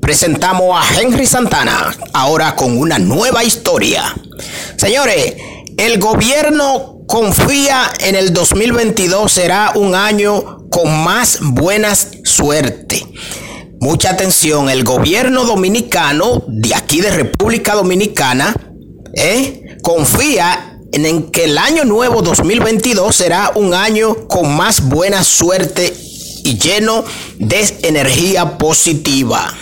presentamos a Henry Santana, ahora con una nueva historia. Señores, el gobierno confía en el 2022 será un año con más buenas suerte. Mucha atención, el gobierno dominicano de aquí de República Dominicana ¿eh? confía en que el año nuevo 2022 será un año con más buena suerte y lleno de energía positiva.